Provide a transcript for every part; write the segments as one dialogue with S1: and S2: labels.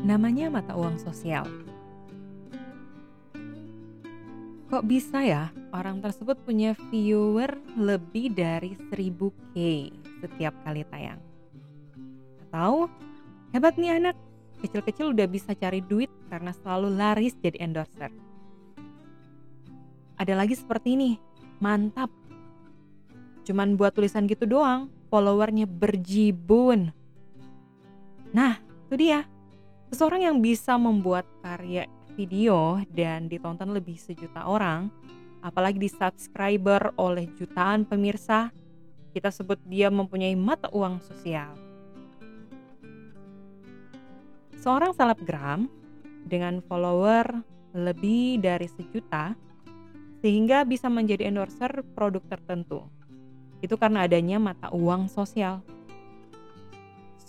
S1: Namanya mata uang sosial. Kok bisa ya orang tersebut punya viewer lebih dari 1000k setiap kali tayang? Atau hebat nih anak, kecil-kecil udah bisa cari duit karena selalu laris jadi endorser. Ada lagi seperti ini, mantap. Cuman buat tulisan gitu doang, followernya berjibun. Nah, itu dia Seseorang yang bisa membuat karya video dan ditonton lebih sejuta orang, apalagi di subscriber oleh jutaan pemirsa, kita sebut dia mempunyai mata uang sosial. Seorang selebgram dengan follower lebih dari sejuta sehingga bisa menjadi endorser produk tertentu. Itu karena adanya mata uang sosial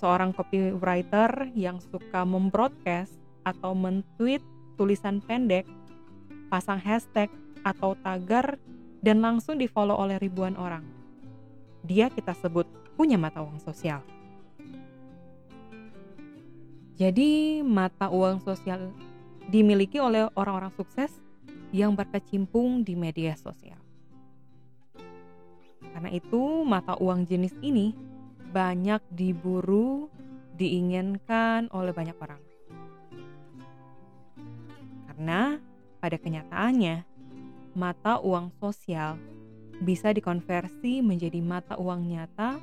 S1: seorang copywriter yang suka membroadcast atau mentweet tulisan pendek, pasang hashtag atau tagar, dan langsung di-follow oleh ribuan orang. Dia kita sebut punya mata uang sosial. Jadi, mata uang sosial dimiliki oleh orang-orang sukses yang berkecimpung di media sosial. Karena itu, mata uang jenis ini banyak diburu, diinginkan oleh banyak orang. Karena pada kenyataannya, mata uang sosial bisa dikonversi menjadi mata uang nyata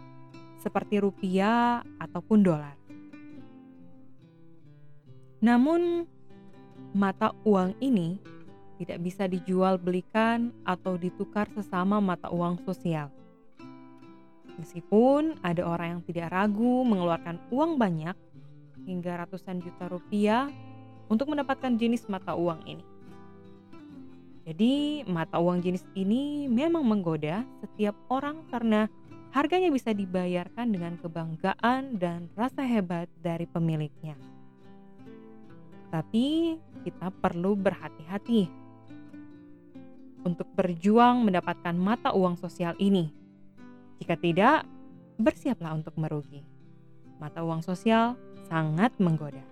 S1: seperti rupiah ataupun dolar. Namun, mata uang ini tidak bisa dijual belikan atau ditukar sesama mata uang sosial. Meskipun ada orang yang tidak ragu mengeluarkan uang banyak hingga ratusan juta rupiah untuk mendapatkan jenis mata uang ini. Jadi, mata uang jenis ini memang menggoda setiap orang karena harganya bisa dibayarkan dengan kebanggaan dan rasa hebat dari pemiliknya. Tapi, kita perlu berhati-hati untuk berjuang mendapatkan mata uang sosial ini jika tidak, bersiaplah untuk merugi. Mata uang sosial sangat menggoda.